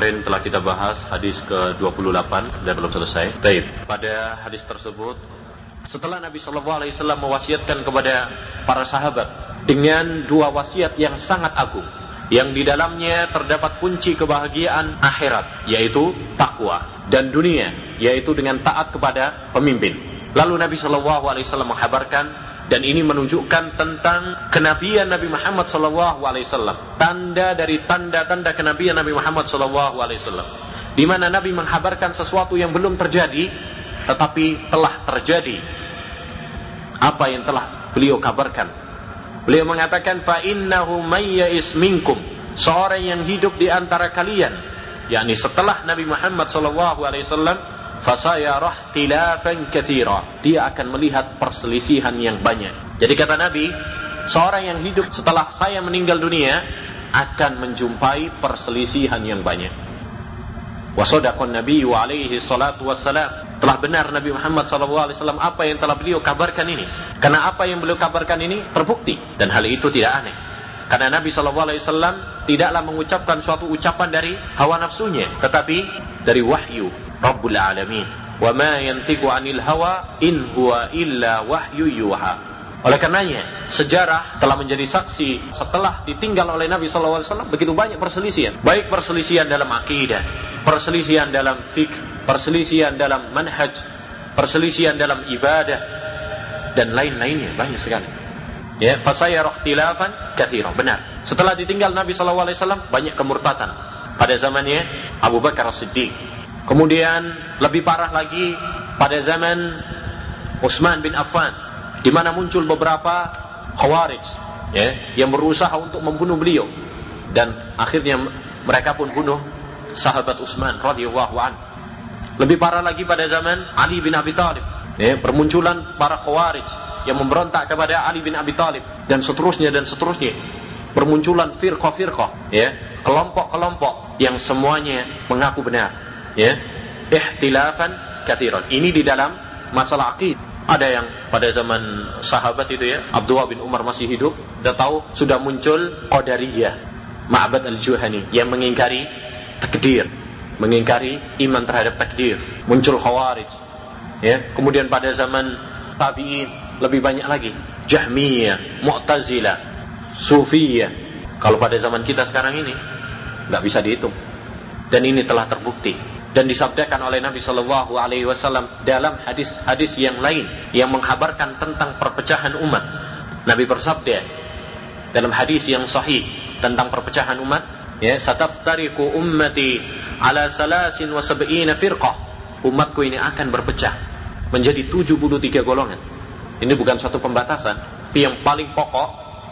Kemarin telah kita bahas hadis ke-28 dan belum selesai. Baik, pada hadis tersebut setelah Nabi Shallallahu Alaihi Wasallam mewasiatkan kepada para sahabat dengan dua wasiat yang sangat agung, yang di dalamnya terdapat kunci kebahagiaan akhirat, yaitu takwa dan dunia, yaitu dengan taat kepada pemimpin. Lalu Nabi Shallallahu Alaihi Wasallam menghabarkan dan ini menunjukkan tentang kenabian Nabi Muhammad Wasallam, tanda dari tanda-tanda kenabian Nabi Muhammad Wasallam, di mana Nabi menghabarkan sesuatu yang belum terjadi, tetapi telah terjadi. Apa yang telah beliau kabarkan. Beliau mengatakan fa innahu minkum. Seorang yang hidup di antara kalian yakni setelah Nabi Muhammad wasallam fasayarah tilafan katsira dia akan melihat perselisihan yang banyak. Jadi kata Nabi, seorang yang hidup setelah saya meninggal dunia akan menjumpai perselisihan yang banyak. Wasadaqan Nabi alaihi salatu wassalam telah benar Nabi Muhammad SAW apa yang telah beliau kabarkan ini. Karena apa yang beliau kabarkan ini terbukti dan hal itu tidak aneh. Karena Nabi SAW tidaklah mengucapkan suatu ucapan dari hawa nafsunya, tetapi dari wahyu Rabbul Alamin. Wa ma yantiqu 'anil hawa in huwa illa wahyu yuha. Oleh karenanya, sejarah telah menjadi saksi setelah ditinggal oleh Nabi SAW begitu banyak perselisihan. Baik perselisihan dalam akidah, perselisihan dalam fikih, perselisihan dalam manhaj, perselisihan dalam ibadah, dan lain-lainnya banyak sekali. Ya, fasayarah tilafan kathira. Benar. Setelah ditinggal Nabi SAW banyak kemurtatan. Pada zamannya Abu Bakar As-Siddiq. Kemudian lebih parah lagi pada zaman Utsman bin Affan di mana muncul beberapa khawarij ya yang berusaha untuk membunuh beliau. Dan akhirnya mereka pun bunuh sahabat Utsman radhiyallahu an. Lebih parah lagi pada zaman Ali bin Abi Thalib ya permunculan para khawarij yang memberontak kepada Ali bin Abi Thalib dan seterusnya dan seterusnya. Bermunculan firqah-firqah ya kelompok-kelompok yang semuanya mengaku benar ya ihtilafan katsiran ini di dalam masalah aqid ada yang pada zaman sahabat itu ya, Abdullah bin Umar masih hidup, sudah tahu sudah muncul Qadariyah, Ma'bad al-Juhani yang mengingkari takdir, mengingkari iman terhadap takdir. Muncul Khawarij. Ya, kemudian pada zaman tabi'in lebih banyak lagi, Jahmiyah, Mu'tazilah, Sufiyah. Kalau pada zaman kita sekarang ini nggak bisa dihitung. Dan ini telah terbukti dan disabdakan oleh Nabi Shallallahu Alaihi Wasallam dalam hadis-hadis yang lain yang menghabarkan tentang perpecahan umat. Nabi bersabda dalam hadis yang sahih tentang perpecahan umat, ya sataftariku ummati ala salasin wa sab'ina firqah. Umatku ini akan berpecah menjadi 73 golongan. Ini bukan satu pembatasan, tapi yang paling pokok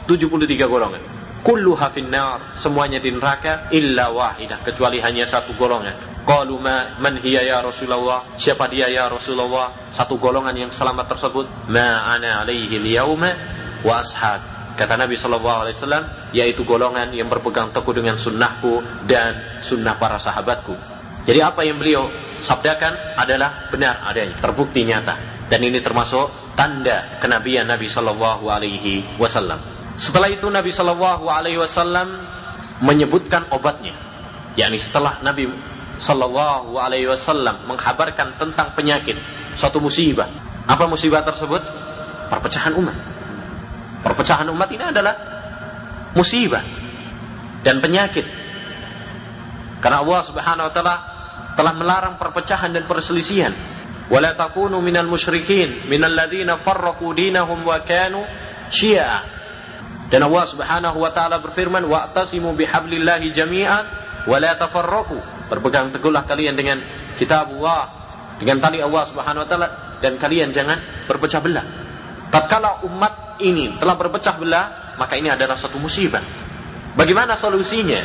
73 golongan. Kullu finnar, semuanya di neraka illa wahidah kecuali hanya satu golongan Qalu ma man hiya ya Rasulullah? Siapa dia ya Rasulullah? Satu golongan yang selamat tersebut, ma ana alaihi al-yauma wa ashab. Kata Nabi sallallahu alaihi wasallam, yaitu golongan yang berpegang teguh dengan sunnahku dan sunnah para sahabatku. Jadi apa yang beliau sabdakan adalah benar adanya, terbukti nyata. Dan ini termasuk tanda kenabian Nabi sallallahu alaihi wasallam. Setelah itu Nabi sallallahu alaihi wasallam menyebutkan obatnya. yakni setelah Nabi Sallallahu Alaihi Wasallam menghabarkan tentang penyakit suatu musibah. Apa musibah tersebut? Perpecahan umat. Perpecahan umat ini adalah musibah dan penyakit. Karena Allah Subhanahu wa taala telah melarang perpecahan dan perselisihan. Wala takunu minal musyrikin minal ladzina farraqu dinahum wa kanu syi'a. Dan Allah Subhanahu wa taala berfirman, "Wa'tasimu bihablillahi jami'an wa la tafarraqu." Berpegang teguhlah kalian dengan kitab Allah, dengan tali Allah Subhanahu wa taala dan kalian jangan berpecah belah. Tatkala umat ini telah berpecah belah, maka ini adalah suatu musibah. Bagaimana solusinya?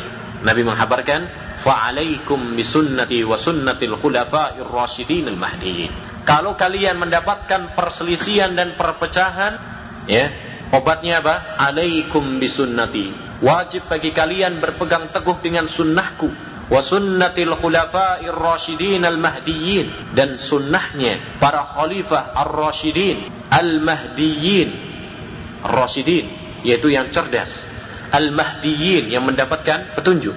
Nabi menghabarkan, "Fa'alaikum bisunnati wa sunnatil khulafa'ir rasyidin al-mahdiyyin." Kalau kalian mendapatkan perselisihan dan perpecahan, ya, obatnya apa? Alaikum bisunnati. Wajib bagi kalian berpegang teguh dengan sunnahku wa sunnatil khulafa'ir rasyidin al mahdiyyin dan sunnahnya para khalifah ar-rasyidin al-mahdiyyin. Ar-rasyidin yaitu yang cerdas. Al-mahdiyyin yang mendapatkan petunjuk.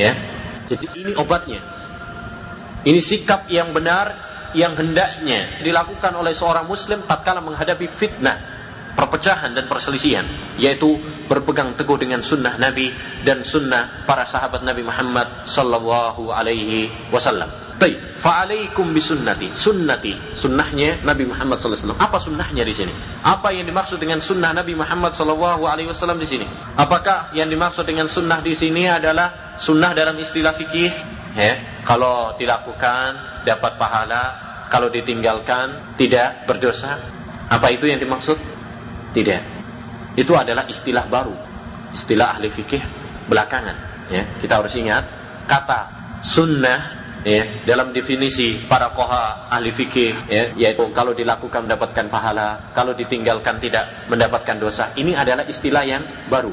Ya. Jadi ini obatnya. Ini sikap yang benar yang hendaknya dilakukan oleh seorang muslim tatkala menghadapi fitnah, perpecahan dan perselisihan, yaitu berpegang teguh dengan sunnah Nabi dan sunnah para sahabat Nabi Muhammad sallallahu alaihi wasallam. Baik, fa'alaikum bisunnati, sunnati, sunnahnya Nabi Muhammad sallallahu alaihi wasallam. Apa sunnahnya di sini? Apa yang dimaksud dengan sunnah Nabi Muhammad sallallahu alaihi wasallam di sini? Apakah yang dimaksud dengan sunnah di sini adalah sunnah dalam istilah fikih? Ya, kalau dilakukan dapat pahala, kalau ditinggalkan tidak berdosa. Apa itu yang dimaksud? Tidak. Itu adalah istilah baru, istilah ahli fikih belakangan. Ya, kita harus ingat kata sunnah ya, dalam definisi para koha ahli fikih ya, yaitu kalau dilakukan mendapatkan pahala, kalau ditinggalkan tidak mendapatkan dosa. Ini adalah istilah yang baru,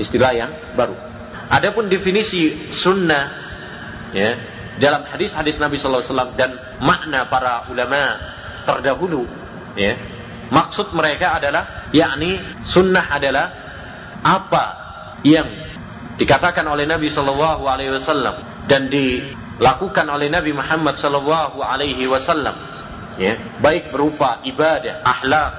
istilah yang baru. Adapun definisi sunnah ya, dalam hadis-hadis Nabi Wasallam dan makna para ulama terdahulu ya, maksud mereka adalah yakni sunnah adalah apa yang dikatakan oleh Nabi Shallallahu Alaihi Wasallam dan dilakukan oleh Nabi Muhammad Shallallahu Alaihi Wasallam, ya, baik berupa ibadah, akhlak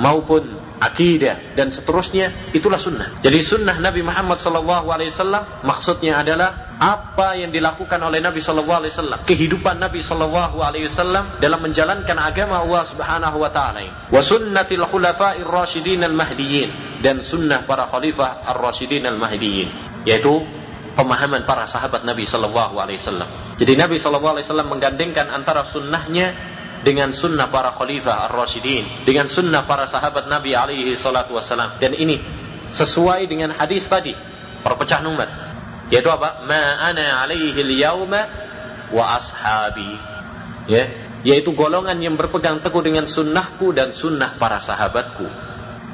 maupun akidah dan seterusnya itulah sunnah. Jadi sunnah Nabi Muhammad Wasallam maksudnya adalah apa yang dilakukan oleh Nabi Wasallam, kehidupan Nabi Wasallam dalam menjalankan agama Allah Subhanahu Wa Taala. Wa sunnatil khulafa'ir rasyidin al mahdiyyin dan sunnah para khalifah ar rasyidin al mahdiyyin yaitu pemahaman para sahabat Nabi Shallallahu Alaihi Wasallam. Jadi Nabi Shallallahu Alaihi Wasallam menggandengkan antara sunnahnya dengan sunnah para khalifah ar-rasyidin, dengan sunnah para sahabat Nabi alaihi salatu wassalam. Dan ini sesuai dengan hadis tadi, perpecahan umat. Yaitu apa? Ma ana alaihi al-yauma wa ashabi. Ya, yaitu golongan yang berpegang teguh dengan sunnahku dan sunnah para sahabatku.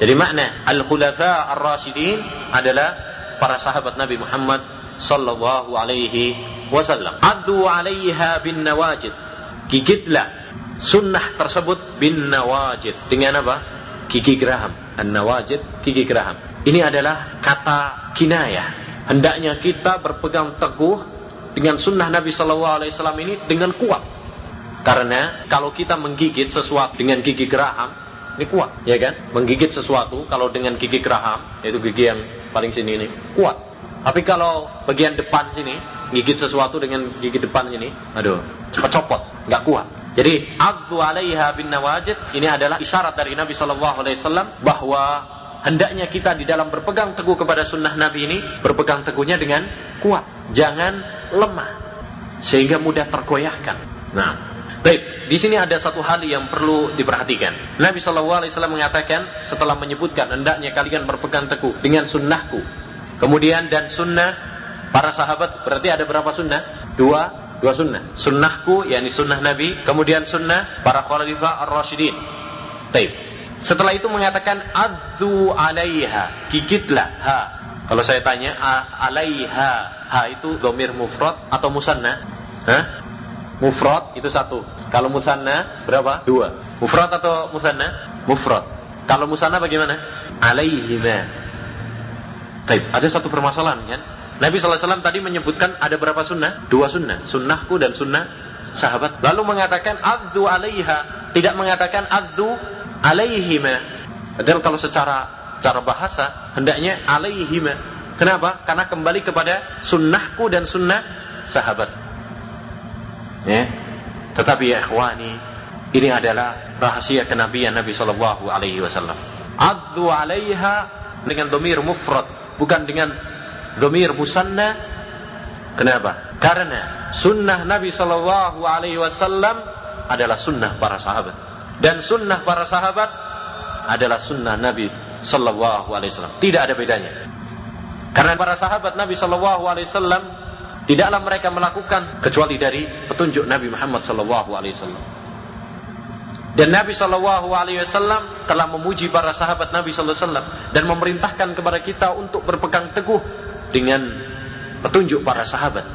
Jadi makna al-khulafa ar-rasyidin adalah para sahabat Nabi Muhammad sallallahu alaihi wasallam. Addu 'alaiha bin nawajid. Gigitlah sunnah tersebut bin nawajid dengan apa? Gigi geraham. An nawajid gigi geraham. Ini adalah kata kinayah. Hendaknya kita berpegang teguh dengan sunnah Nabi Shallallahu Alaihi Wasallam ini dengan kuat. Karena kalau kita menggigit sesuatu dengan gigi geraham, ini kuat, ya kan? Menggigit sesuatu kalau dengan gigi geraham, yaitu gigi yang paling sini ini, kuat. Tapi kalau bagian depan sini, gigit sesuatu dengan gigi depan ini, aduh, cepat copot, nggak kuat. Jadi adzu 'alaiha bin nawajid ini adalah isyarat dari Nabi sallallahu alaihi wasallam bahwa hendaknya kita di dalam berpegang teguh kepada sunnah Nabi ini berpegang teguhnya dengan kuat, jangan lemah sehingga mudah tergoyahkan. Nah, baik, di sini ada satu hal yang perlu diperhatikan. Nabi sallallahu alaihi wasallam mengatakan setelah menyebutkan hendaknya kalian berpegang teguh dengan sunnahku. Kemudian dan sunnah para sahabat berarti ada berapa sunnah? Dua dua sunnah. Sunnahku yakni sunnah Nabi kemudian sunnah para khalifah ar-rasyidin. Taib. setelah itu mengatakan adzu alaiha. Gigitlah ha. Kalau saya tanya alaiha. Ha itu domir mufrad atau musanna Hah? mufrad itu satu. Kalau musanna berapa? Dua. Mufrad atau musanna mufrad. Kalau musanna bagaimana? Alaihima Taib. ada satu permasalahan kan Nabi SAW tadi menyebutkan ada berapa sunnah? Dua sunnah. Sunnahku dan sunnah sahabat. Lalu mengatakan adzu alaiha. Tidak mengatakan adzu alaihima. Padahal kalau secara cara bahasa hendaknya alaihima. Kenapa? Karena kembali kepada sunnahku dan sunnah sahabat. Ya. Tetapi ya ikhwani, ini adalah rahasia kenabian Nabi Shallallahu Alaihi Wasallam. Adzu alaiha dengan domir mufrad, bukan dengan domir musanna. Kenapa? Karena sunnah Nabi Shallallahu Alaihi Wasallam adalah sunnah para sahabat. Dan sunnah para sahabat adalah sunnah Nabi Shallallahu Alaihi Wasallam. Tidak ada bedanya. Karena para sahabat Nabi Shallallahu Alaihi Wasallam tidaklah mereka melakukan kecuali dari petunjuk Nabi Muhammad Shallallahu Alaihi Wasallam. Dan Nabi Shallallahu Alaihi Wasallam telah memuji para sahabat Nabi Shallallahu Alaihi Wasallam dan memerintahkan kepada kita untuk berpegang teguh dengan petunjuk para sahabat.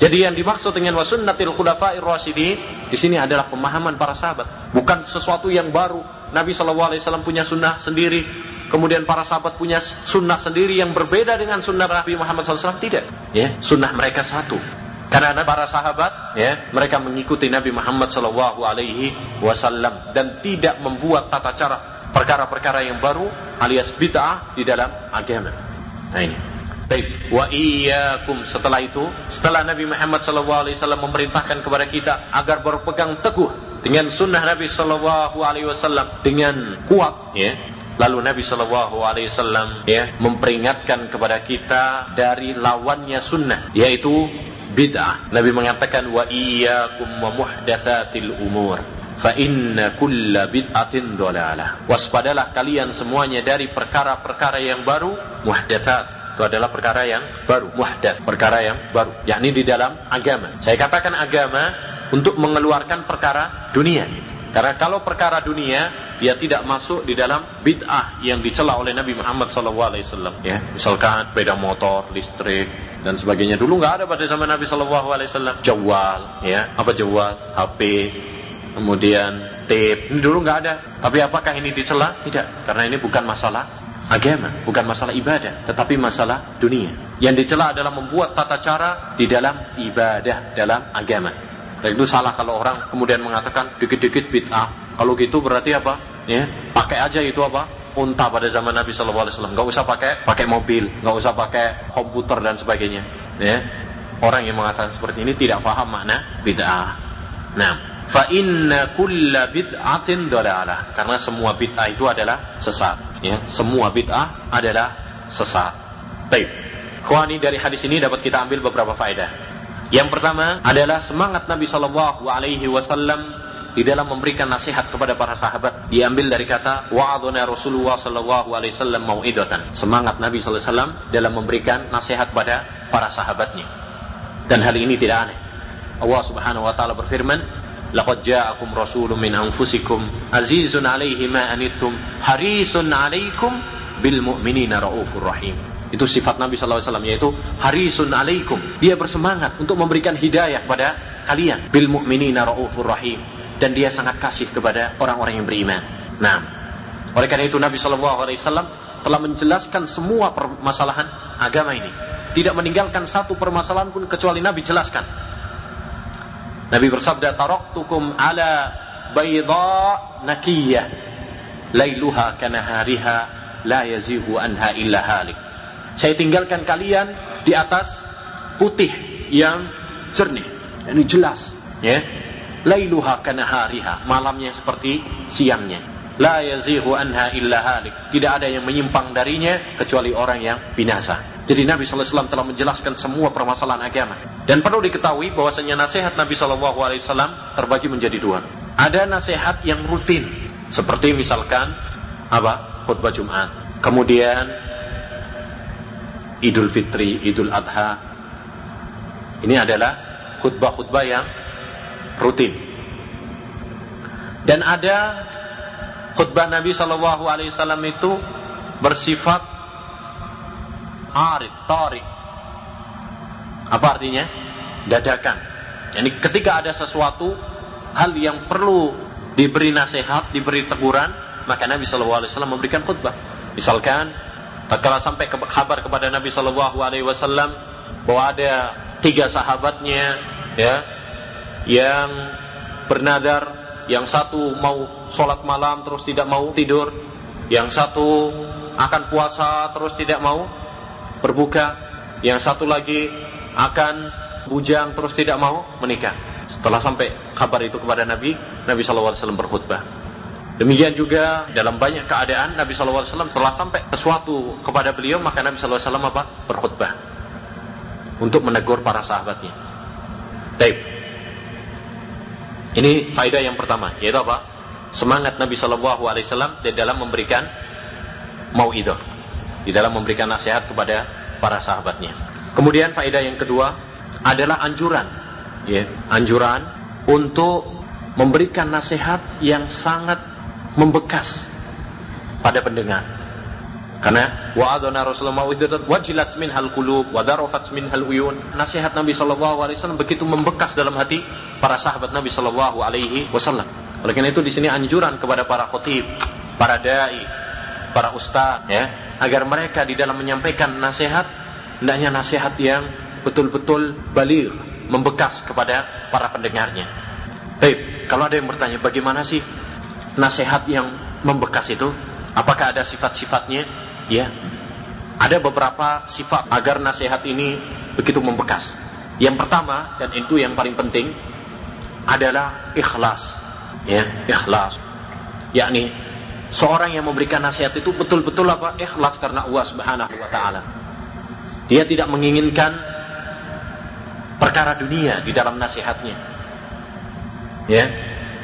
Jadi yang dimaksud dengan wasunnatil khulafa'ir rasyidin di sini adalah pemahaman para sahabat, bukan sesuatu yang baru. Nabi SAW punya sunnah sendiri, kemudian para sahabat punya sunnah sendiri yang berbeda dengan sunnah Nabi Muhammad SAW tidak ya sunnah mereka satu karena para sahabat ya mereka mengikuti Nabi Muhammad Shallallahu Alaihi Wasallam dan tidak membuat tata cara perkara-perkara yang baru alias bid'ah di dalam agama. Nah ini. Baik. Wa iyyakum setelah itu, setelah Nabi Muhammad Wasallam memerintahkan kepada kita agar berpegang teguh dengan sunnah Nabi Wasallam dengan kuat, ya, Lalu Nabi Shallallahu Alaihi Wasallam ya memperingatkan kepada kita dari lawannya sunnah, yaitu bid'ah. Nabi mengatakan wa iyyakum wa muhdatsatil umur fa inna kulla bid'atin dhalalah. Waspadalah kalian semuanya dari perkara-perkara yang baru muhdatsat. Itu adalah perkara yang baru, muhdats, perkara yang baru, yakni di dalam agama. Saya katakan agama untuk mengeluarkan perkara dunia. Karena kalau perkara dunia dia tidak masuk di dalam bid'ah yang dicela oleh Nabi Muhammad SAW. Ya, misalkan sepeda motor, listrik, dan sebagainya. Dulu nggak ada pada zaman Nabi Wasallam. Jawal, ya, apa jawal? HP, kemudian tape. Ini dulu nggak ada. Tapi apakah ini dicela? Tidak, karena ini bukan masalah agama, bukan masalah ibadah, tetapi masalah dunia. Yang dicela adalah membuat tata cara di dalam ibadah, dalam agama. Dan itu salah kalau orang kemudian mengatakan dikit-dikit bid'ah. Kalau gitu berarti apa? Ya, pakai aja itu apa? unta pada zaman Nabi Shallallahu Alaihi. Gak usah pakai pakai mobil, nggak usah pakai komputer dan sebagainya. Ya, orang yang mengatakan seperti ini tidak paham makna bid'ah. Nah, fa inna kulla bid'atin dalalah. Karena semua bid'ah itu adalah sesat. Ya, semua bid'ah adalah sesat. Baik. Khawani dari hadis ini dapat kita ambil beberapa faedah. Yang pertama adalah semangat Nabi Shallallahu Alaihi Wasallam di dalam memberikan nasihat kepada para sahabat diambil dari kata wa'adhana Rasulullah sallallahu alaihi wasallam mau'idatan. Semangat Nabi sallallahu alaihi wasallam dalam memberikan nasihat pada para sahabatnya. Dan hal ini tidak aneh. Allah Subhanahu wa taala berfirman, "Laqad ja'akum rasulun min anfusikum azizun 'alaihi ma anittum harisun 'alaikum bil mu'minina raufur rahim." Itu sifat Nabi sallallahu alaihi wasallam yaitu harisun 'alaikum. Dia bersemangat untuk memberikan hidayah kepada kalian bil mu'minina raufur rahim dan dia sangat kasih kepada orang-orang yang beriman. Nah, oleh karena itu Nabi Shallallahu Alaihi Wasallam telah menjelaskan semua permasalahan agama ini. Tidak meninggalkan satu permasalahan pun kecuali Nabi jelaskan. Nabi bersabda, "Taraktukum ala bayda nakiyah, lailuha kanahariha, la yazihu anha illa halik." Saya tinggalkan kalian di atas putih yang jernih, ini jelas, ya. Lailuha kanahariha malamnya seperti siangnya. La yazihu anha illa halik. Tidak ada yang menyimpang darinya kecuali orang yang binasa jadi Nabi SAW telah menjelaskan semua permasalahan agama. Dan perlu diketahui bahwasanya nasihat Nabi SAW terbagi menjadi dua. Ada nasihat yang rutin seperti misalkan apa? Khutbah Jumat. Kemudian Idul Fitri Idul Adha. Ini adalah khutbah-khutbah yang rutin. Dan ada khutbah Nabi Wasallam itu bersifat arid, tarik. Apa artinya? Dadakan. Jadi ketika ada sesuatu hal yang perlu diberi nasihat, diberi teguran, maka Nabi Shallallahu Alaihi Wasallam memberikan khutbah. Misalkan, tatkala sampai kabar kepada Nabi Shallallahu Alaihi Wasallam bahwa ada tiga sahabatnya, ya, yang bernadar, yang satu mau sholat malam terus tidak mau tidur, yang satu akan puasa terus tidak mau berbuka, yang satu lagi akan bujang terus tidak mau menikah. Setelah sampai kabar itu kepada Nabi, Nabi SAW berkhutbah. Demikian juga dalam banyak keadaan Nabi SAW setelah sampai sesuatu kepada beliau maka Nabi SAW apa? berkhutbah untuk menegur para sahabatnya. Baik. Ini faedah yang pertama, yaitu apa? Semangat Nabi Wasallam di dalam memberikan mau itu, di dalam memberikan nasihat kepada para sahabatnya. Kemudian faedah yang kedua adalah anjuran, ya, anjuran untuk memberikan nasihat yang sangat membekas pada pendengar. Karena wa adana Rasulullah mau'idzatan wajilat minhal qulub wa darafat minhal uyun. Nasihat Nabi sallallahu alaihi wasallam begitu membekas dalam hati para sahabat Nabi sallallahu alaihi wasallam. Oleh karena itu di sini anjuran kepada para khatib, para dai, para ustadz ya agar mereka di dalam menyampaikan nasihat hendaknya nasihat yang betul-betul balir membekas kepada para pendengarnya. Baik, kalau ada yang bertanya bagaimana sih nasihat yang membekas itu? Apakah ada sifat-sifatnya? Ya. Ada beberapa sifat agar nasihat ini begitu membekas. Yang pertama dan itu yang paling penting adalah ikhlas. Ya, ikhlas. Yakni seorang yang memberikan nasihat itu betul-betul apa? Ikhlas karena Allah Subhanahu wa taala. Dia tidak menginginkan perkara dunia di dalam nasihatnya. Ya.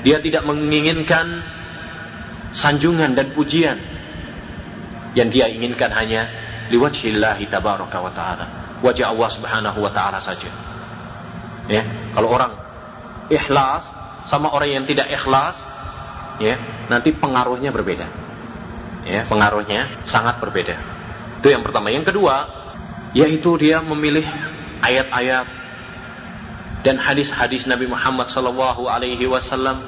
Dia tidak menginginkan sanjungan dan pujian. Yang dia inginkan hanya liwajhillahi tabaraka wa taala. Wajah Allah Subhanahu wa taala saja. Ya, kalau orang ikhlas sama orang yang tidak ikhlas, ya, nanti pengaruhnya berbeda. Ya, pengaruhnya sangat berbeda. Itu yang pertama. Yang kedua, yaitu dia memilih ayat-ayat dan hadis-hadis Nabi Muhammad sallallahu alaihi wasallam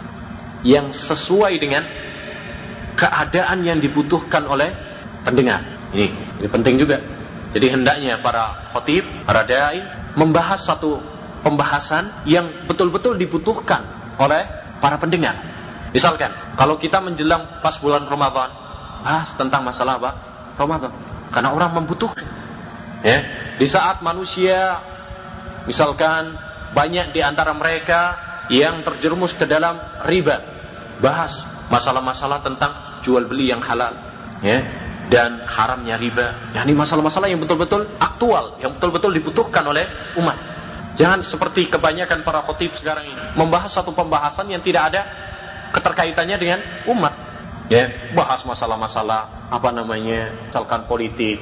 yang sesuai dengan keadaan yang dibutuhkan oleh pendengar. Ini, ini penting juga. Jadi hendaknya para khotib, para dai membahas satu pembahasan yang betul-betul dibutuhkan oleh para pendengar. Misalkan, kalau kita menjelang pas bulan Ramadan, bahas tentang masalah apa? Ramadan. Karena orang membutuhkan. Ya, di saat manusia misalkan banyak di antara mereka yang terjerumus ke dalam riba, bahas masalah-masalah tentang jual beli yang halal, ya, dan haramnya riba. Ya, ini masalah-masalah yang betul-betul aktual, yang betul-betul dibutuhkan oleh umat. Jangan seperti kebanyakan para khotib sekarang ini membahas satu pembahasan yang tidak ada keterkaitannya dengan umat. Ya, bahas masalah-masalah apa namanya, misalkan politik,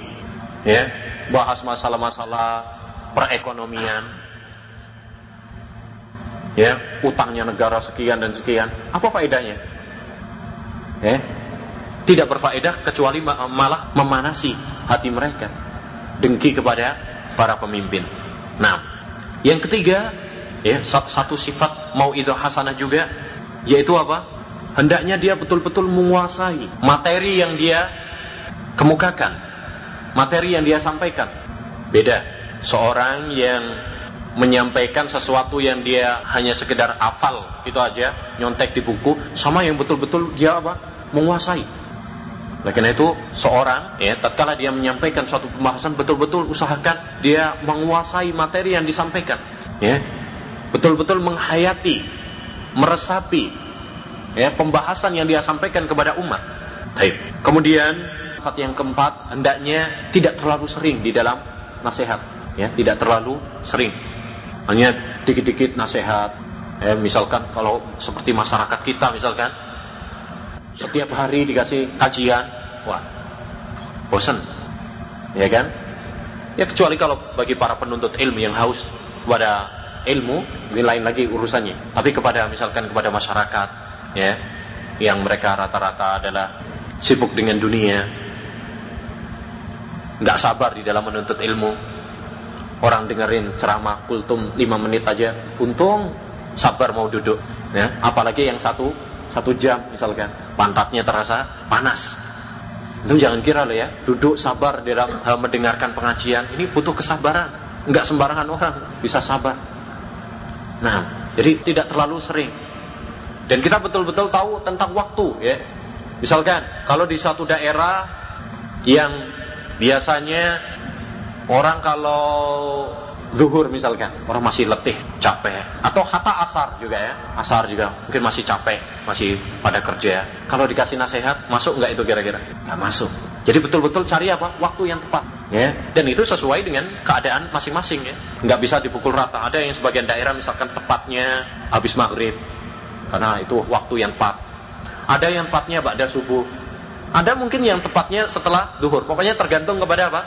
ya, bahas masalah-masalah perekonomian, ya, utangnya negara sekian dan sekian. Apa faedahnya? Ya, tidak berfaedah kecuali malah memanasi hati mereka, dengki kepada para pemimpin. Nah, yang ketiga, ya, satu sifat mau itu hasanah juga, yaitu apa? hendaknya dia betul-betul menguasai materi yang dia kemukakan, materi yang dia sampaikan. Beda, seorang yang menyampaikan sesuatu yang dia hanya sekedar hafal itu aja, nyontek di buku, sama yang betul-betul dia apa? menguasai. Oleh karena itu, seorang ya tatkala dia menyampaikan suatu pembahasan betul-betul usahakan dia menguasai materi yang disampaikan, ya. Betul-betul menghayati, meresapi ya pembahasan yang dia sampaikan kepada umat. Baik. Kemudian sifat yang keempat hendaknya tidak terlalu sering di dalam nasihat, ya, tidak terlalu sering. Hanya dikit-dikit nasihat. Ya, misalkan kalau seperti masyarakat kita misalkan setiap hari dikasih kajian, wah, bosan. Ya kan? Ya kecuali kalau bagi para penuntut ilmu yang haus kepada ilmu, ini lain lagi urusannya. Tapi kepada misalkan kepada masyarakat, ya yang mereka rata-rata adalah sibuk dengan dunia nggak sabar di dalam menuntut ilmu. Orang dengerin ceramah kultum 5 menit aja untung sabar mau duduk ya. Apalagi yang satu satu jam misalkan pantatnya terasa panas. Itu jangan kira loh ya duduk sabar dalam hal mendengarkan pengajian ini butuh kesabaran. Nggak sembarangan orang bisa sabar nah jadi tidak terlalu sering dan kita betul-betul tahu tentang waktu ya. Misalkan kalau di satu daerah yang biasanya orang kalau zuhur misalkan orang masih letih capek atau hatta asar juga ya asar juga mungkin masih capek masih pada kerja kalau dikasih nasihat masuk nggak itu kira-kira nggak masuk jadi betul-betul cari apa waktu yang tepat ya dan itu sesuai dengan keadaan masing-masing ya nggak bisa dipukul rata ada yang sebagian daerah misalkan tepatnya habis maghrib karena itu waktu yang tepat. Ada yang tepatnya pada subuh. Ada mungkin yang tepatnya setelah duhur. Pokoknya tergantung kepada apa?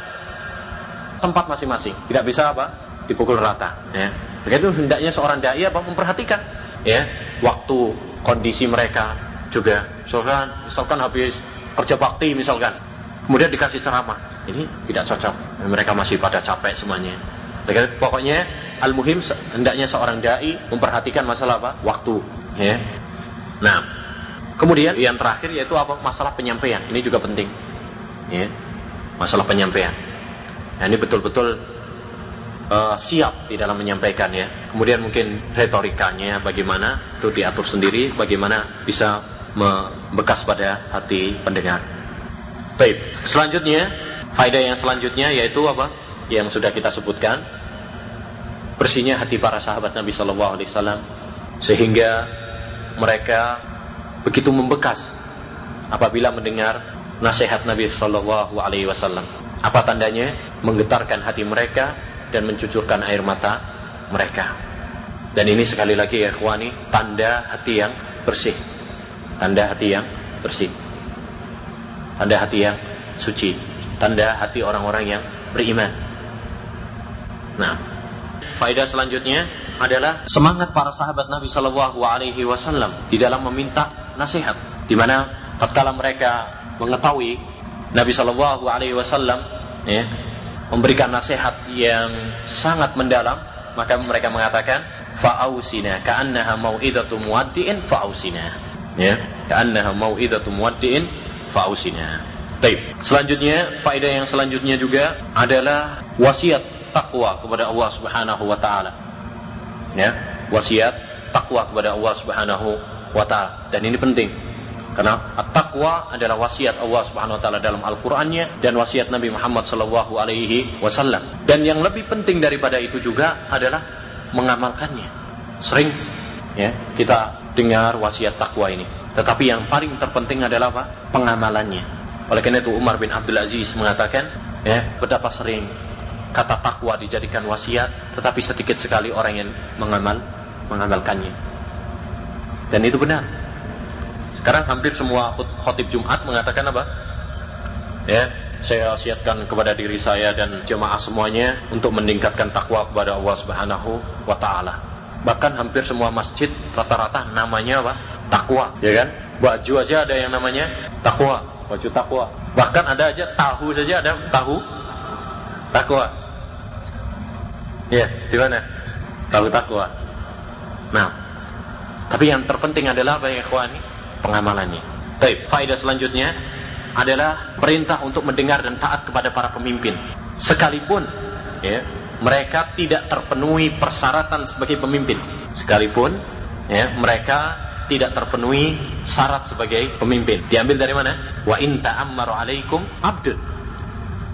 Tempat masing-masing. Tidak bisa apa? Dipukul rata. Ya. Begitu hendaknya seorang dai apa memperhatikan ya waktu kondisi mereka juga. Misalkan, misalkan habis kerja bakti misalkan, kemudian dikasih ceramah, ini tidak cocok. Mereka masih pada capek semuanya. Pokoknya al-muhim hendaknya seorang dai memperhatikan masalah apa? Waktu Ya. Nah, kemudian yang terakhir yaitu apa? Masalah penyampaian. Ini juga penting. ya masalah penyampaian nah, ini betul-betul uh, siap di dalam menyampaikan ya kemudian mungkin retorikanya bagaimana itu diatur sendiri bagaimana bisa membekas pada hati pendengar baik selanjutnya faedah yang selanjutnya yaitu apa yang sudah kita sebutkan bersihnya hati para sahabat Nabi Shallallahu Alaihi Wasallam sehingga mereka begitu membekas apabila mendengar nasihat Nabi Shallallahu Alaihi Wasallam. Apa tandanya? Menggetarkan hati mereka dan mencucurkan air mata mereka. Dan ini sekali lagi ya ikhwani, tanda hati yang bersih. Tanda hati yang bersih. Tanda hati yang suci. Tanda hati orang-orang yang beriman. Nah, faedah selanjutnya adalah semangat para sahabat Nabi Shallallahu Alaihi Wasallam di dalam meminta nasihat, di mana tatkala mereka mengetahui Nabi Shallallahu Alaihi Wasallam ya, memberikan nasihat yang sangat mendalam, maka mereka mengatakan fa'ausina ka'annaha mau'idatu muwaddi'in fa'ausina ya ka'annaha mau'idatu muwaddi'in fa'ausina Baik. Selanjutnya, faedah yang selanjutnya juga adalah wasiat takwa kepada Allah Subhanahu wa taala. Ya, wasiat takwa kepada Allah Subhanahu wa taala. Dan ini penting. Karena at-taqwa adalah wasiat Allah Subhanahu wa taala dalam Al-Qur'annya dan wasiat Nabi Muhammad sallallahu alaihi wasallam. Dan yang lebih penting daripada itu juga adalah mengamalkannya. Sering ya, kita dengar wasiat takwa ini. Tetapi yang paling terpenting adalah apa? Pengamalannya oleh karena itu Umar bin Abdul Aziz mengatakan, ya, betapa sering kata takwa dijadikan wasiat, tetapi sedikit sekali orang yang mengamal mengamalkannya. Dan itu benar. Sekarang hampir semua khotib Jumat mengatakan apa? Ya, saya wasiatkan kepada diri saya dan jemaah semuanya untuk meningkatkan takwa kepada Allah Subhanahu wa taala. Bahkan hampir semua masjid rata-rata namanya apa? Takwa, ya kan? Baju aja ada yang namanya takwa baju takwa. Bahkan ada aja tahu saja ada tahu takwa. Ya, di mana? Tahu takwa. Nah, tapi yang terpenting adalah apa ya ikhwani? Pengamalannya. Baik, faedah selanjutnya adalah perintah untuk mendengar dan taat kepada para pemimpin. Sekalipun ya, mereka tidak terpenuhi persyaratan sebagai pemimpin. Sekalipun ya, mereka tidak terpenuhi syarat sebagai pemimpin. Diambil dari mana? Wa in ta'ammaru alaikum abdun.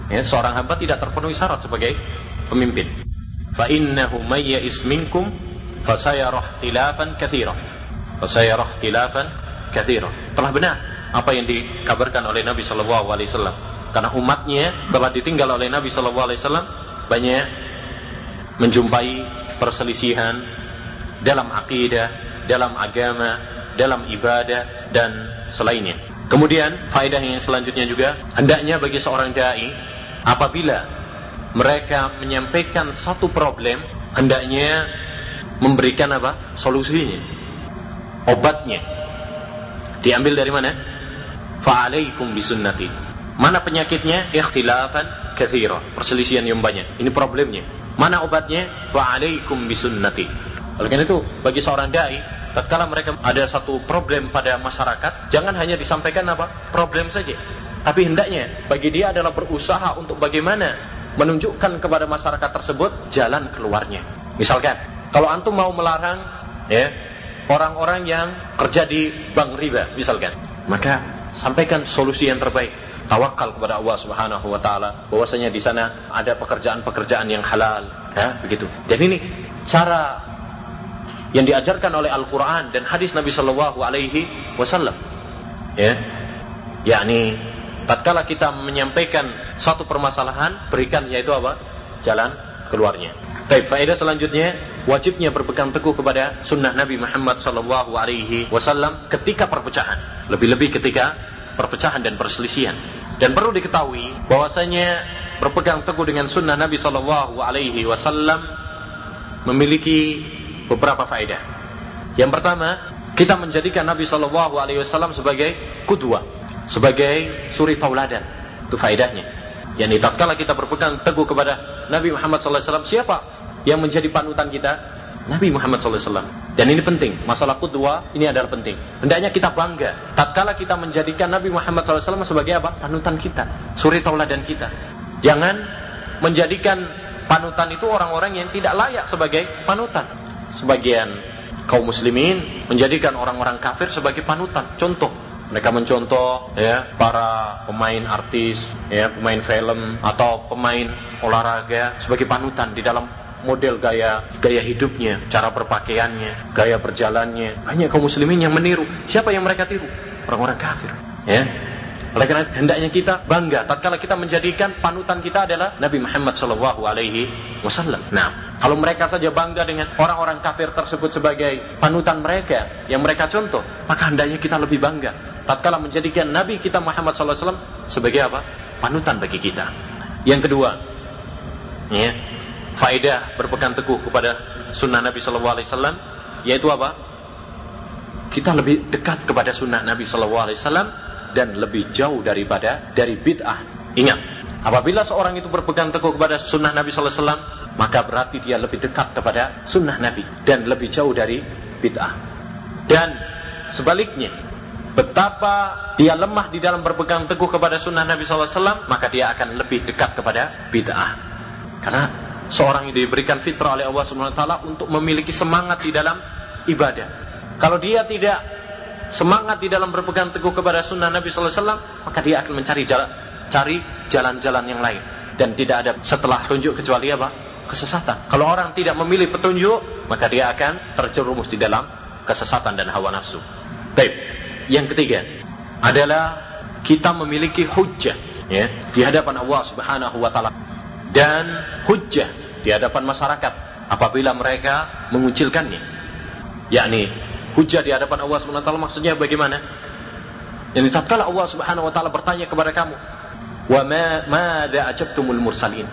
Ya, seorang hamba tidak terpenuhi syarat sebagai pemimpin. Fa innahu may ya'is minkum fasayarah tilafan katsira. Fasayarah tilafan katsira. Telah benar apa yang dikabarkan oleh Nabi sallallahu alaihi wasallam. Karena umatnya telah ditinggal oleh Nabi sallallahu alaihi wasallam banyak menjumpai perselisihan dalam akidah, dalam agama, dalam ibadah dan selainnya. Kemudian faedah yang selanjutnya juga hendaknya bagi seorang dai apabila mereka menyampaikan satu problem hendaknya memberikan apa? solusinya. Obatnya. Diambil dari mana? Fa'alaikum bisunnati. Mana penyakitnya? Ikhtilafan kathira. Perselisihan yang banyak. Ini problemnya. Mana obatnya? Fa'alaikum bisunnati. Oleh karena itu, bagi seorang dai tatkala mereka ada satu problem pada masyarakat, jangan hanya disampaikan apa problem saja, tapi hendaknya bagi dia adalah berusaha untuk bagaimana menunjukkan kepada masyarakat tersebut jalan keluarnya. Misalkan, kalau antum mau melarang ya orang-orang yang kerja di bank riba, misalkan, maka sampaikan solusi yang terbaik. Tawakal kepada Allah Subhanahu wa taala bahwasanya di sana ada pekerjaan-pekerjaan yang halal, ya, begitu. Dan ini cara yang diajarkan oleh Al-Quran dan hadis Nabi Shallallahu Alaihi Wasallam. Ya, yakni tatkala kita menyampaikan satu permasalahan, berikan yaitu apa? Jalan keluarnya. Baik, faedah selanjutnya wajibnya berpegang teguh kepada sunnah Nabi Muhammad Shallallahu Alaihi Wasallam ketika perpecahan, lebih-lebih ketika perpecahan dan perselisihan. Dan perlu diketahui bahwasanya berpegang teguh dengan sunnah Nabi Shallallahu Alaihi Wasallam memiliki beberapa faedah. Yang pertama, kita menjadikan Nabi Shallallahu Alaihi Wasallam sebagai kudua, sebagai suri tauladan. Itu faedahnya. Yang tatkala kita berpegang teguh kepada Nabi Muhammad Wasallam, siapa yang menjadi panutan kita? Nabi Muhammad SAW. Dan ini penting, masalah kedua ini adalah penting. Hendaknya kita bangga, tatkala kita menjadikan Nabi Muhammad SAW sebagai apa? Panutan kita, suri tauladan kita. Jangan menjadikan panutan itu orang-orang yang tidak layak sebagai panutan. Sebagian kaum muslimin menjadikan orang-orang kafir sebagai panutan. Contoh, mereka mencontoh ya para pemain artis, ya pemain film atau pemain olahraga sebagai panutan di dalam model gaya gaya hidupnya, cara berpakaiannya, gaya berjalannya. Banyak kaum muslimin yang meniru. Siapa yang mereka tiru? Orang-orang kafir. Ya. Oleh karena hendaknya kita bangga tatkala kita menjadikan panutan kita adalah Nabi Muhammad Shallallahu alaihi wasallam. Nah, kalau mereka saja bangga dengan orang-orang kafir tersebut sebagai panutan mereka yang mereka contoh, maka hendaknya kita lebih bangga tatkala menjadikan Nabi kita Muhammad Wasallam sebagai apa? Panutan bagi kita. Yang kedua, ya, faedah berpegang teguh kepada sunnah Nabi Shallallahu Alaihi Wasallam yaitu apa? Kita lebih dekat kepada sunnah Nabi Shallallahu Alaihi Wasallam dan lebih jauh daripada dari bid'ah. Ingat, apabila seorang itu berpegang teguh kepada sunnah Nabi Shallallahu Alaihi Wasallam, maka berarti dia lebih dekat kepada sunnah Nabi dan lebih jauh dari bid'ah. Dan sebaliknya, betapa dia lemah di dalam berpegang teguh kepada sunnah Nabi SAW, maka dia akan lebih dekat kepada bid'ah. Karena seorang itu diberikan fitrah oleh Allah Subhanahu wa taala untuk memiliki semangat di dalam ibadah. Kalau dia tidak semangat di dalam berpegang teguh kepada sunnah Nabi sallallahu alaihi wasallam, maka dia akan mencari jalan cari jalan-jalan yang lain dan tidak ada setelah tunjuk kecuali apa? kesesatan. Kalau orang tidak memilih petunjuk, maka dia akan terjerumus di dalam kesesatan dan hawa nafsu. Baik. Yang ketiga adalah kita memiliki hujjah ya di hadapan Allah Subhanahu wa taala dan hujjah di hadapan masyarakat apabila mereka mengucilkannya. Yakni hujjah di hadapan Allah Subhanahu wa taala maksudnya bagaimana? Jadi tatkala Allah Subhanahu wa taala bertanya kepada kamu, "Wa ma ajabtumul mursalin?"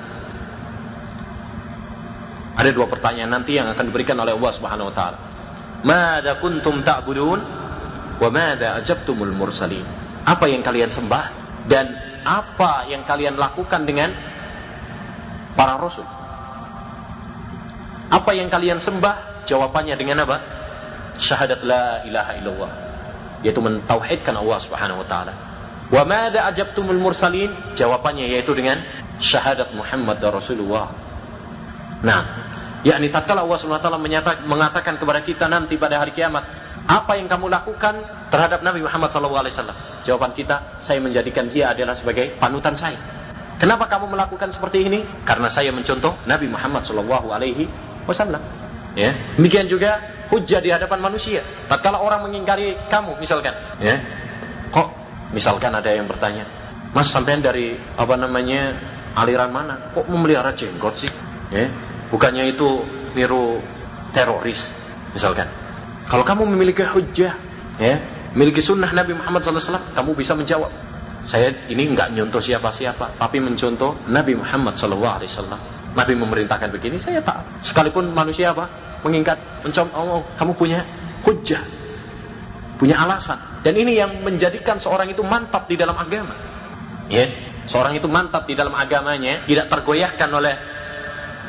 Ada dua pertanyaan nanti yang akan diberikan oleh Allah Subhanahu wa taala. "Madza kuntum ta'budun?" Wa madza ajabtumul mursalin? Apa yang kalian sembah dan apa yang kalian lakukan dengan para rasul. Apa yang kalian sembah? Jawabannya dengan apa? Syahadat la ilaha illallah. Yaitu mentauhidkan Allah Subhanahu wa taala. Wa madza ajabtumul mursalin? Jawabannya yaitu dengan syahadat Muhammad Rasulullah. Nah, yakni tatkala Allah Subhanahu wa taala mengatakan kepada kita nanti pada hari kiamat, apa yang kamu lakukan terhadap Nabi Muhammad SAW? Jawaban kita, saya menjadikan dia adalah sebagai panutan saya. Kenapa kamu melakukan seperti ini? Karena saya mencontoh Nabi Muhammad Shallallahu Alaihi Wasallam. Ya, demikian juga hujah di hadapan manusia. Tatkala orang mengingkari kamu, misalkan, ya, kok, misalkan ada yang bertanya, Mas sampean dari apa namanya aliran mana? Kok memelihara jenggot sih? Ya, bukannya itu niru teroris, misalkan. Kalau kamu memiliki hujah, ya, memiliki sunnah Nabi Muhammad SAW, kamu bisa menjawab. Saya ini nggak nyontoh siapa-siapa, tapi mencontoh Nabi Muhammad SAW. Nabi memerintahkan begini, saya tak. Sekalipun manusia apa? Mengingat, mencontoh, oh, kamu punya hujah, punya alasan. Dan ini yang menjadikan seorang itu mantap di dalam agama. Ya, seorang itu mantap di dalam agamanya, tidak tergoyahkan oleh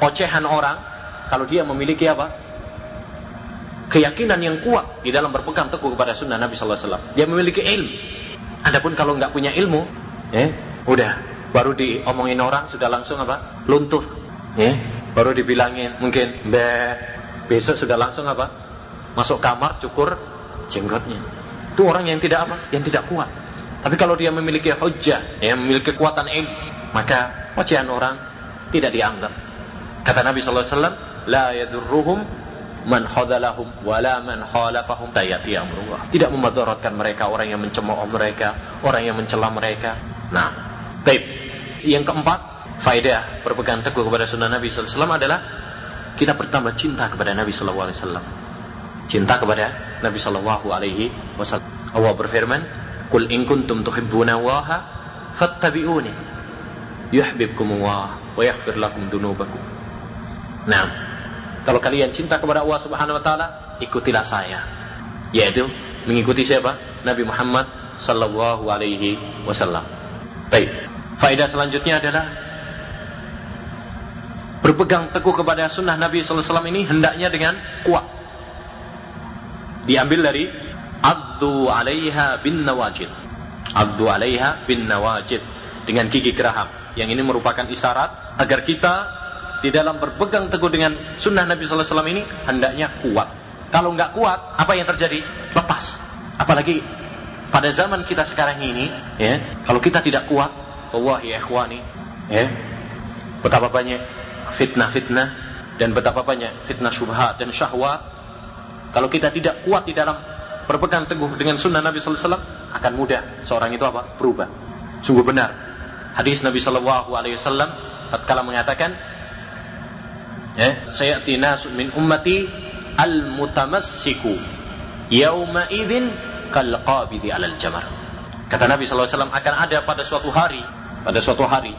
ocehan orang. Kalau dia memiliki apa? Keyakinan yang kuat di dalam berpegang teguh kepada sunnah Nabi SAW. Dia memiliki ilmu Adapun kalau nggak punya ilmu, ya, udah baru diomongin orang sudah langsung apa? Luntur. Ya, baru dibilangin mungkin be besok sudah langsung apa? Masuk kamar cukur jenggotnya. Itu orang yang tidak apa? Yang tidak kuat. Tapi kalau dia memiliki hujah, ya, memiliki kekuatan ilmu, maka ocehan orang tidak dianggap. Kata Nabi sallallahu alaihi wasallam, la yadurruhum man hadalahum wala man khalafahum tayati amrullah. Tidak memadaratkan mereka orang yang mencemooh mereka, orang yang mencela mereka. Nah, baik. Yang keempat, faedah berpegang teguh kepada sunnah Nabi wasallam adalah kita bertambah cinta kepada Nabi wasallam. Cinta kepada Nabi sallallahu alaihi wasallam. Allah berfirman, "Qul in kuntum tuhibbuna Allaha fattabi'uni yuhibbukum Allah wa yaghfir lakum dunubakum." Nah, kalau kalian cinta kepada Allah Subhanahu wa taala, ikutilah saya. Yaitu mengikuti siapa? Nabi Muhammad sallallahu alaihi wasallam. Baik. Faedah selanjutnya adalah berpegang teguh kepada sunnah Nabi SAW ini hendaknya dengan kuat. Diambil dari addu alaiha bin nawajid. Addu alaiha bin nawajid dengan gigi geraham. Yang ini merupakan isyarat agar kita di dalam berpegang teguh dengan sunnah Nabi SAW ini hendaknya kuat. Kalau nggak kuat, apa yang terjadi? Lepas. Apalagi pada zaman kita sekarang ini, ya, kalau kita tidak kuat, Allah ya ikhwani, ya, betapa banyak fitnah-fitnah dan betapa banyak fitnah syubhat dan syahwat. Kalau kita tidak kuat di dalam berpegang teguh dengan sunnah Nabi Sallallahu Alaihi Wasallam, akan mudah seorang itu apa? Berubah. Sungguh benar. Hadis Nabi Sallallahu Alaihi Wasallam tatkala mengatakan, ya, saya nasun min ummati al mutamassiku yauma idzin kal qabidi alal jamar. Kata Nabi Wasallam akan ada pada suatu hari, pada suatu hari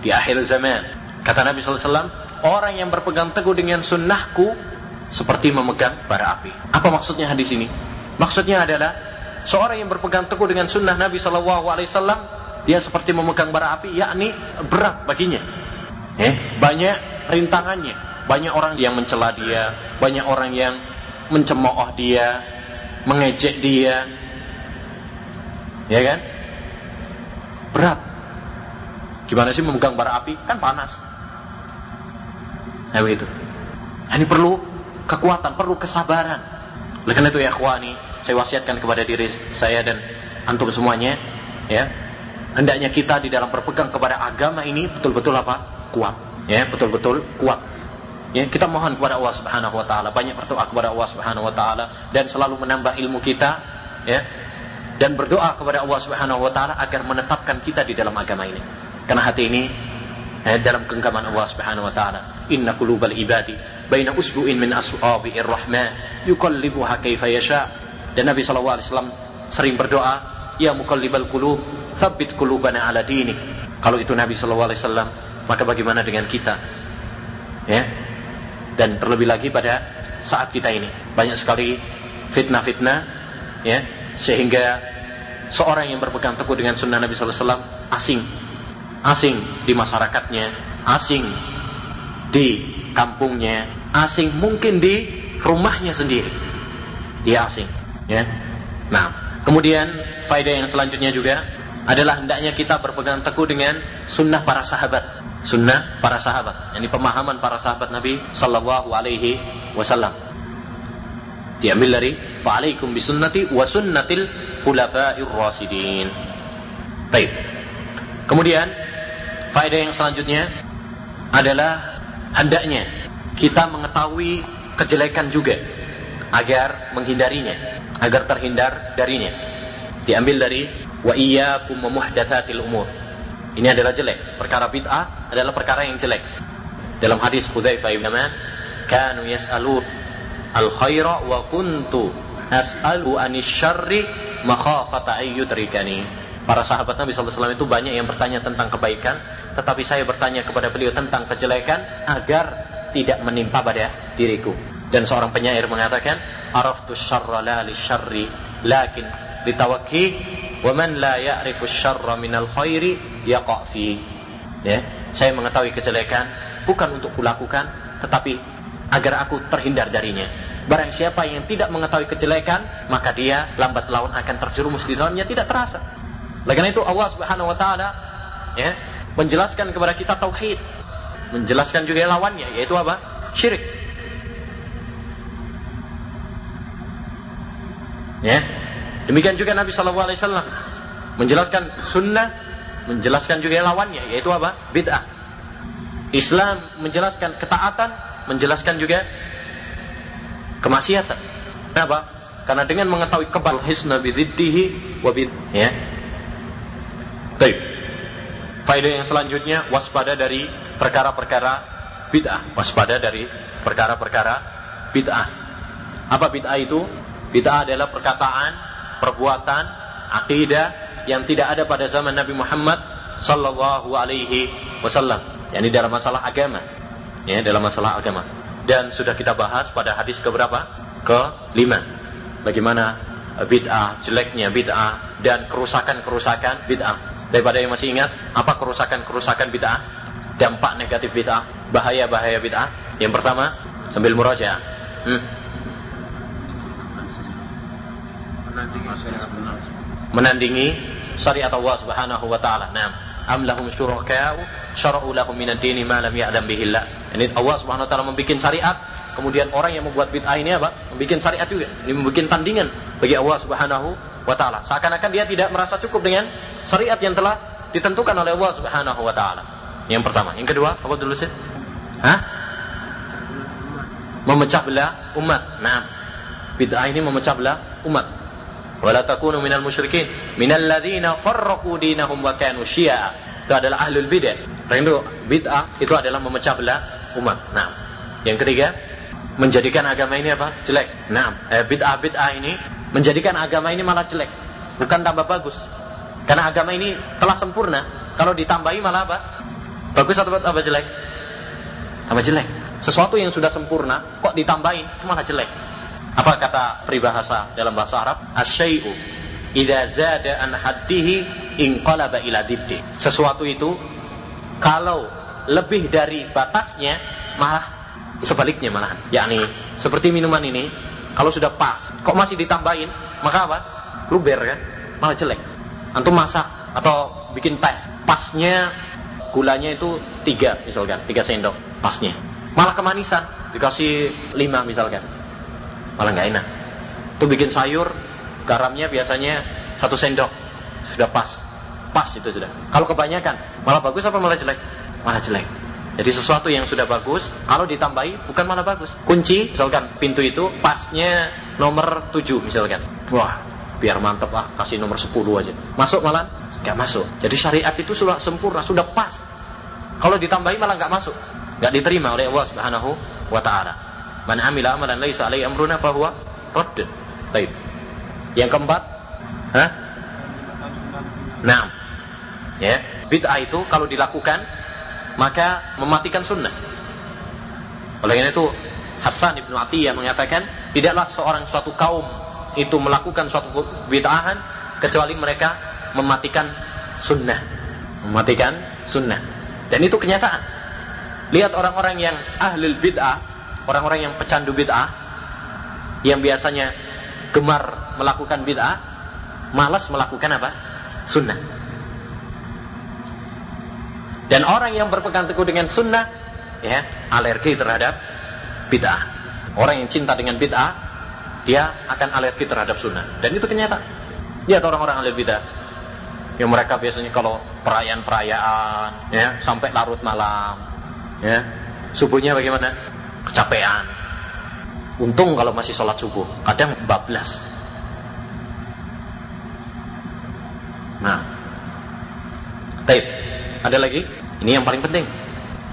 di akhir zaman. Kata Nabi Wasallam, orang yang berpegang teguh dengan sunnahku seperti memegang bara api. Apa maksudnya hadis ini? Maksudnya adalah seorang yang berpegang teguh dengan sunnah Nabi Wasallam dia seperti memegang bara api, yakni berat baginya. Eh, banyak rintangannya, banyak orang yang mencela dia, banyak orang yang mencemooh dia, mengejek dia, ya kan? Berat. Gimana sih memegang bara api? Kan panas. Nah begitu. Ini perlu kekuatan, perlu kesabaran. Oleh karena itu ya akhwani, saya wasiatkan kepada diri saya dan antum semuanya, ya. Hendaknya kita di dalam berpegang kepada agama ini betul-betul apa? Kuat. Ya, betul-betul kuat. Ya, kita mohon kepada Allah Subhanahu wa taala, banyak berdoa kepada Allah Subhanahu wa taala dan selalu menambah ilmu kita, ya. Dan berdoa kepada Allah Subhanahu wa taala agar menetapkan kita di dalam agama ini. Karena hati ini ya, dalam genggaman Allah Subhanahu wa taala. Inna qulubal ibadi baina usbu'in min aswabi'ir rahman yuqallibuha kaifa yasha. Dan Nabi sallallahu alaihi wasallam sering berdoa, ya muqallibal qulub, tsabbit qulubana ala dinik. Kalau itu Nabi sallallahu alaihi wasallam, maka bagaimana dengan kita? Ya. Dan terlebih lagi pada saat kita ini banyak sekali fitnah-fitnah ya sehingga seorang yang berpegang teguh dengan sunnah Nabi wasallam asing asing di masyarakatnya, asing di kampungnya, asing mungkin di rumahnya sendiri. Dia asing, ya. Nah, kemudian faedah yang selanjutnya juga adalah hendaknya kita berpegang teguh dengan sunnah para sahabat. Sunnah para sahabat, ini pemahaman para sahabat Nabi Sallallahu Alaihi Wasallam. Diambil dari fa'alaikum bisunnati wa sunnatil khulafa'ir rasidin. Baik. Kemudian Faedah yang selanjutnya adalah hendaknya kita mengetahui kejelekan juga agar menghindarinya, agar terhindar darinya. Diambil dari wa iyyakum muhdatsatil umur. Ini adalah jelek. Perkara bid'ah adalah perkara yang jelek. Dalam hadis Hudzaifah bin Yaman, kanu yas'alun al khaira wa kuntu as'alu anis syarri makhafata ayyudrikani. Para sahabat Nabi SAW itu banyak yang bertanya tentang kebaikan tetapi saya bertanya kepada beliau tentang kejelekan agar tidak menimpa pada diriku. Dan seorang penyair mengatakan, "Araftu syarra la li syarri, lakin litawakki wa man la ya'rifu syarra minal khairi yaqa fi." Ya, saya mengetahui kejelekan bukan untuk kulakukan, tetapi agar aku terhindar darinya. Barang siapa yang tidak mengetahui kejelekan, maka dia lambat laun akan terjerumus di dalamnya tidak terasa. Oleh itu Allah Subhanahu wa taala ya, menjelaskan kepada kita tauhid, menjelaskan juga lawannya yaitu apa? Syirik. Ya. Demikian juga Nabi sallallahu alaihi wasallam menjelaskan sunnah, menjelaskan juga lawannya yaitu apa? Bid'ah. Islam menjelaskan ketaatan, menjelaskan juga kemaksiatan. Kenapa? Karena dengan mengetahui kebal hisna bididdihi wa bid ya. Baik. Faedah yang selanjutnya waspada dari perkara-perkara bid'ah, waspada dari perkara-perkara bid'ah. Apa bid'ah itu? Bid'ah adalah perkataan, perbuatan, akidah yang tidak ada pada zaman Nabi Muhammad sallallahu alaihi wasallam. Yani dalam masalah agama. Ya, dalam masalah agama. Dan sudah kita bahas pada hadis keberapa? Ke lima. Bagaimana bid'ah, jeleknya bid'ah dan kerusakan-kerusakan bid'ah. Daripada yang masih ingat, apa kerusakan-kerusakan bid'ah? dampak negatif bid'ah, bahaya-bahaya bid'ah. Yang pertama, sambil muraja. Hmm. Menandingi syariat Allah Subhanahu wa taala. Naam. Am lahum syuraka'u syara'u lahum minad dini ma lam ya'lam bihi Ini Allah Subhanahu wa taala membuat syariat, kemudian orang yang membuat bid'ah ini apa? Membuat syariat juga. Ini membuat tandingan bagi Allah Subhanahu wa taala. Seakan-akan dia tidak merasa cukup dengan syariat yang telah ditentukan oleh Allah Subhanahu wa taala. Yang pertama, yang kedua, apa dulu sih? Hah? Memecah belah umat. Nah, bid'ah ini memecah belah umat. Wala takunu minal musyrikin, minal ladzina farraqu dinahum wa kanu syi'a. Itu adalah ahlul bid'ah. Itu bid'ah itu adalah memecah belah umat. Nah, yang ketiga, menjadikan agama ini apa? Jelek. Nah, eh, bid'ah bid'ah ini menjadikan agama ini malah jelek, bukan tambah bagus. Karena agama ini telah sempurna. Kalau ditambahi malah apa? Bagus atau apa jelek? Tambah jelek. Sesuatu yang sudah sempurna kok ditambahin itu malah jelek. Apa kata peribahasa dalam bahasa Arab? Asyai'u idza zada an haddihi inqalaba ila dibdi. Sesuatu itu kalau lebih dari batasnya malah sebaliknya malahan. Yakni seperti minuman ini kalau sudah pas, kok masih ditambahin, maka apa? Luber kan? Malah jelek. Antum masak atau bikin teh, pasnya gulanya itu tiga misalkan, tiga sendok pasnya. Malah kemanisan, dikasih lima misalkan. Malah nggak enak. Itu bikin sayur, garamnya biasanya satu sendok, sudah pas. Pas itu sudah. Kalau kebanyakan, malah bagus apa malah jelek? Malah jelek. Jadi sesuatu yang sudah bagus, kalau ditambahi bukan malah bagus. Kunci, misalkan pintu itu pasnya nomor 7 misalkan. Wah, biar mantep ah, kasih nomor 10 aja. Masuk malah nggak masuk. Jadi syariat itu sudah sempurna, sudah pas. Kalau ditambahi malah nggak masuk, nggak diterima oleh Allah Subhanahu wa taala. Man amila amalan laisa alaihi amruna fahuwa radd. Baik. Yang keempat, hah? Nah, ya, bid'ah itu kalau dilakukan maka mematikan sunnah. Oleh karena itu Hasan ibnu Atiyah mengatakan tidaklah seorang suatu kaum itu melakukan suatu bid'ahan kecuali mereka mematikan sunnah, mematikan sunnah. Dan itu kenyataan. Lihat orang-orang yang ahli bid'ah, orang-orang yang pecandu bid'ah, yang biasanya gemar melakukan bid'ah, malas melakukan apa? Sunnah. Dan orang yang berpegang teguh dengan sunnah, ya, alergi terhadap bid'ah. Orang yang cinta dengan bid'ah, dia akan alergi terhadap sunnah. Dan itu kenyataan. Lihat orang-orang ahli bid'ah. Yang mereka biasanya kalau perayaan-perayaan, ya, sampai larut malam, ya, subuhnya bagaimana? Kecapean. Untung kalau masih sholat subuh, kadang bablas. Nah, baik. Ada lagi? Ini yang paling penting.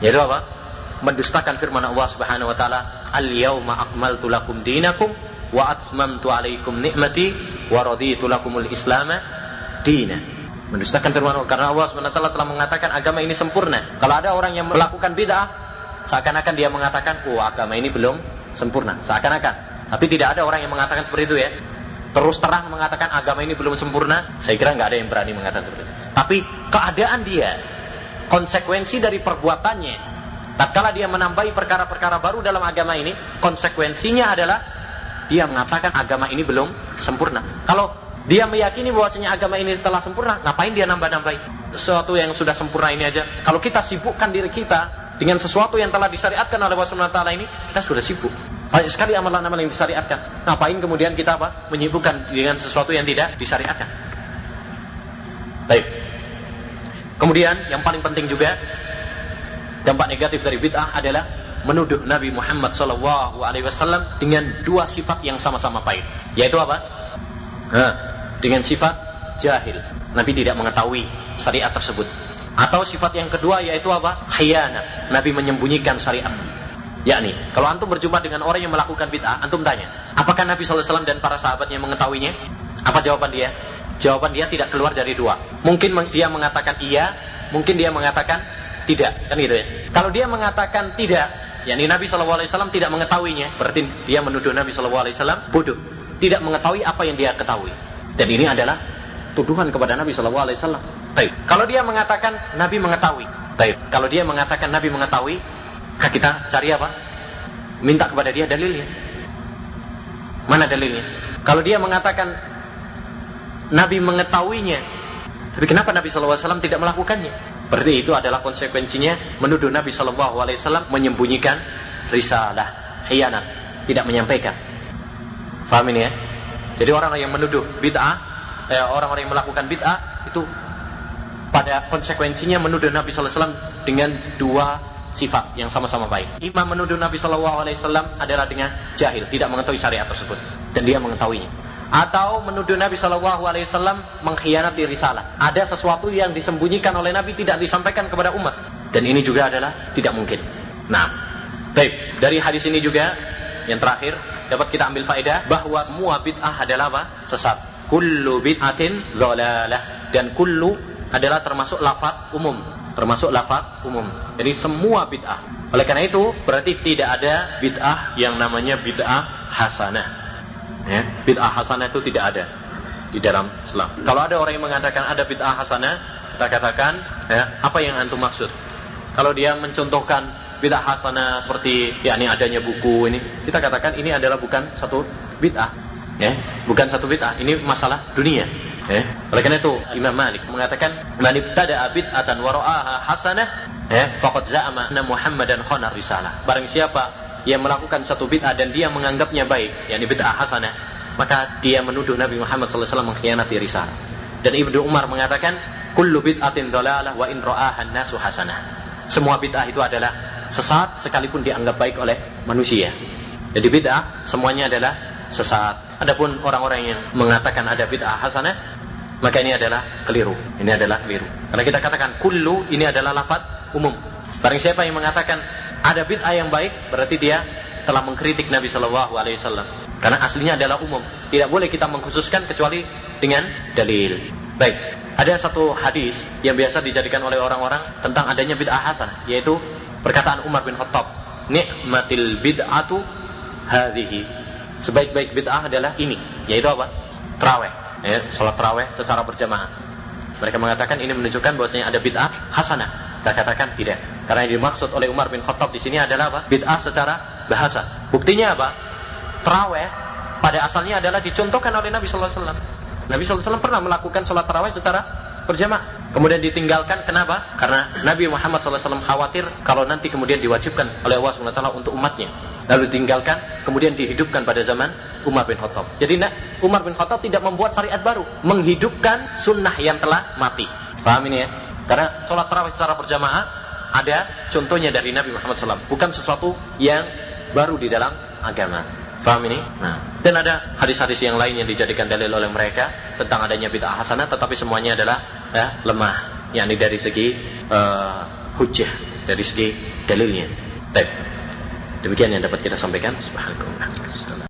Yaitu apa? Mendustakan firman Allah Subhanahu wa taala, "Al-yauma akmaltu lakum dinakum wa atmamtu alaikum ni'mati wa raditu lakumul Islam dina." Mendustakan firman Allah karena Allah Subhanahu wa taala telah mengatakan agama ini sempurna. Kalau ada orang yang melakukan bid'ah, seakan-akan dia mengatakan, "Oh, agama ini belum sempurna." Seakan-akan. Tapi tidak ada orang yang mengatakan seperti itu ya. Terus terang mengatakan agama ini belum sempurna, saya kira nggak ada yang berani mengatakan seperti itu. Tapi keadaan dia konsekuensi dari perbuatannya. Tatkala dia menambahi perkara-perkara baru dalam agama ini, konsekuensinya adalah dia mengatakan agama ini belum sempurna. Kalau dia meyakini bahwasanya agama ini telah sempurna, ngapain dia nambah-nambahi? Sesuatu yang sudah sempurna ini aja. Kalau kita sibukkan diri kita dengan sesuatu yang telah disyariatkan oleh Allah Subhanahu taala ini, kita sudah sibuk. Banyak sekali amalan-amalan yang disyariatkan. Ngapain kemudian kita apa? Menyibukkan dengan sesuatu yang tidak disyariatkan. Baik. Kemudian yang paling penting juga dampak negatif dari bid'ah adalah menuduh Nabi Muhammad SAW dengan dua sifat yang sama-sama pahit. Yaitu apa? Dengan sifat jahil. Nabi tidak mengetahui syariat tersebut. Atau sifat yang kedua yaitu apa? Khiyana. Nabi menyembunyikan syariat. Yakni, kalau antum berjumpa dengan orang yang melakukan bid'ah, antum tanya, apakah Nabi SAW dan para sahabatnya mengetahuinya? Apa jawaban dia? Jawaban dia tidak keluar dari dua. Mungkin dia mengatakan iya, mungkin dia mengatakan tidak, kan gitu ya. Kalau dia mengatakan tidak, yakni Nabi SAW tidak mengetahuinya, berarti dia menuduh Nabi SAW bodoh, tidak mengetahui apa yang dia ketahui. Dan ini adalah tuduhan kepada Nabi SAW. Baik. Kalau dia mengatakan Nabi mengetahui, Baik, kalau dia mengatakan Nabi mengetahui, kita cari apa? Minta kepada dia dalilnya. Mana dalilnya? Kalau dia mengatakan Nabi mengetahuinya, tapi kenapa Nabi SAW tidak melakukannya? Berarti itu adalah konsekuensinya menuduh Nabi SAW menyembunyikan risalah, hianat, tidak menyampaikan. Faham ini ya? Jadi orang yang menuduh bid'ah, eh, orang-orang yang melakukan bid'ah itu pada konsekuensinya menuduh Nabi SAW dengan dua sifat yang sama-sama baik. Imam menuduh Nabi SAW adalah dengan jahil, tidak mengetahui syariat tersebut, dan dia mengetahuinya. Atau menuduh Nabi SAW mengkhianati risalah. Ada sesuatu yang disembunyikan oleh Nabi tidak disampaikan kepada umat, dan ini juga adalah tidak mungkin. Nah, baik dari hadis ini juga yang terakhir dapat kita ambil faedah bahwa semua bid'ah adalah apa? Sesat. Kullu bid'atin dan kullu adalah termasuk lafaz umum termasuk lafaz umum. Jadi semua bid'ah. Oleh karena itu, berarti tidak ada bid'ah yang namanya bid'ah hasanah. Ya, bid'ah hasanah itu tidak ada di dalam Islam. Kalau ada orang yang mengatakan ada bid'ah hasanah, kita katakan, ya, apa yang antum maksud? Kalau dia mencontohkan bid'ah hasanah seperti ya ini adanya buku ini, kita katakan ini adalah bukan satu bid'ah. Ya, bukan satu bid'ah, ini masalah dunia. Ya. Oleh karena itu Imam Malik mengatakan man ibtada'a bid'atan wa ra'aha hasanah ya faqad za'ama anna Muhammadan khana risalah. Barang siapa yang melakukan satu bid'ah dan dia menganggapnya baik, yakni bid'ah hasanah, maka dia menuduh Nabi Muhammad SAW mengkhianati risalah. Dan Ibnu Umar mengatakan kullu bid'atin dhalalah wa in ra'aha nasu hasanah. Semua bid'ah itu adalah sesat sekalipun dianggap baik oleh manusia. Jadi bid'ah semuanya adalah sesat. Adapun orang-orang yang mengatakan ada bid'ah hasanah, maka ini adalah keliru. Ini adalah keliru. Karena kita katakan kullu ini adalah lafaz umum. Barang siapa yang mengatakan ada bid'ah yang baik, berarti dia telah mengkritik Nabi Shallallahu Alaihi Wasallam. Karena aslinya adalah umum. Tidak boleh kita mengkhususkan kecuali dengan dalil. Baik. Ada satu hadis yang biasa dijadikan oleh orang-orang tentang adanya bid'ah hasanah, yaitu perkataan Umar bin Khattab, "Nikmatil bid'atu hadhihi." Sebaik-baik bid'ah adalah ini, yaitu apa? Traweh, ya, sholat traweh secara berjamaah. Mereka mengatakan ini menunjukkan bahwasanya ada bid'ah hasanah. Saya katakan tidak. Karena yang dimaksud oleh Umar bin Khattab di sini adalah apa? Bid'ah secara bahasa. Buktinya apa? Traweh pada asalnya adalah dicontohkan oleh Nabi Sallallahu Alaihi Wasallam. Nabi Sallallahu Alaihi Wasallam pernah melakukan sholat taraweh secara berjamaah. Kemudian ditinggalkan kenapa? Karena Nabi Muhammad SAW khawatir kalau nanti kemudian diwajibkan oleh Allah SWT untuk umatnya. Lalu ditinggalkan, kemudian dihidupkan pada zaman Umar bin Khattab. Jadi nah, Umar bin Khattab tidak membuat syariat baru, menghidupkan sunnah yang telah mati. Paham ini ya? Karena sholat tarawih secara berjamaah ada contohnya dari Nabi Muhammad SAW, bukan sesuatu yang baru di dalam agama. Faham ini? Nah, dan ada hadis-hadis yang lain yang dijadikan dalil oleh mereka tentang adanya bid'ah hasanah tetapi semuanya adalah ya, lemah yakni dari segi uh, hujah, dari segi dalilnya. Baik. Demikian yang dapat kita sampaikan. Subhanallah.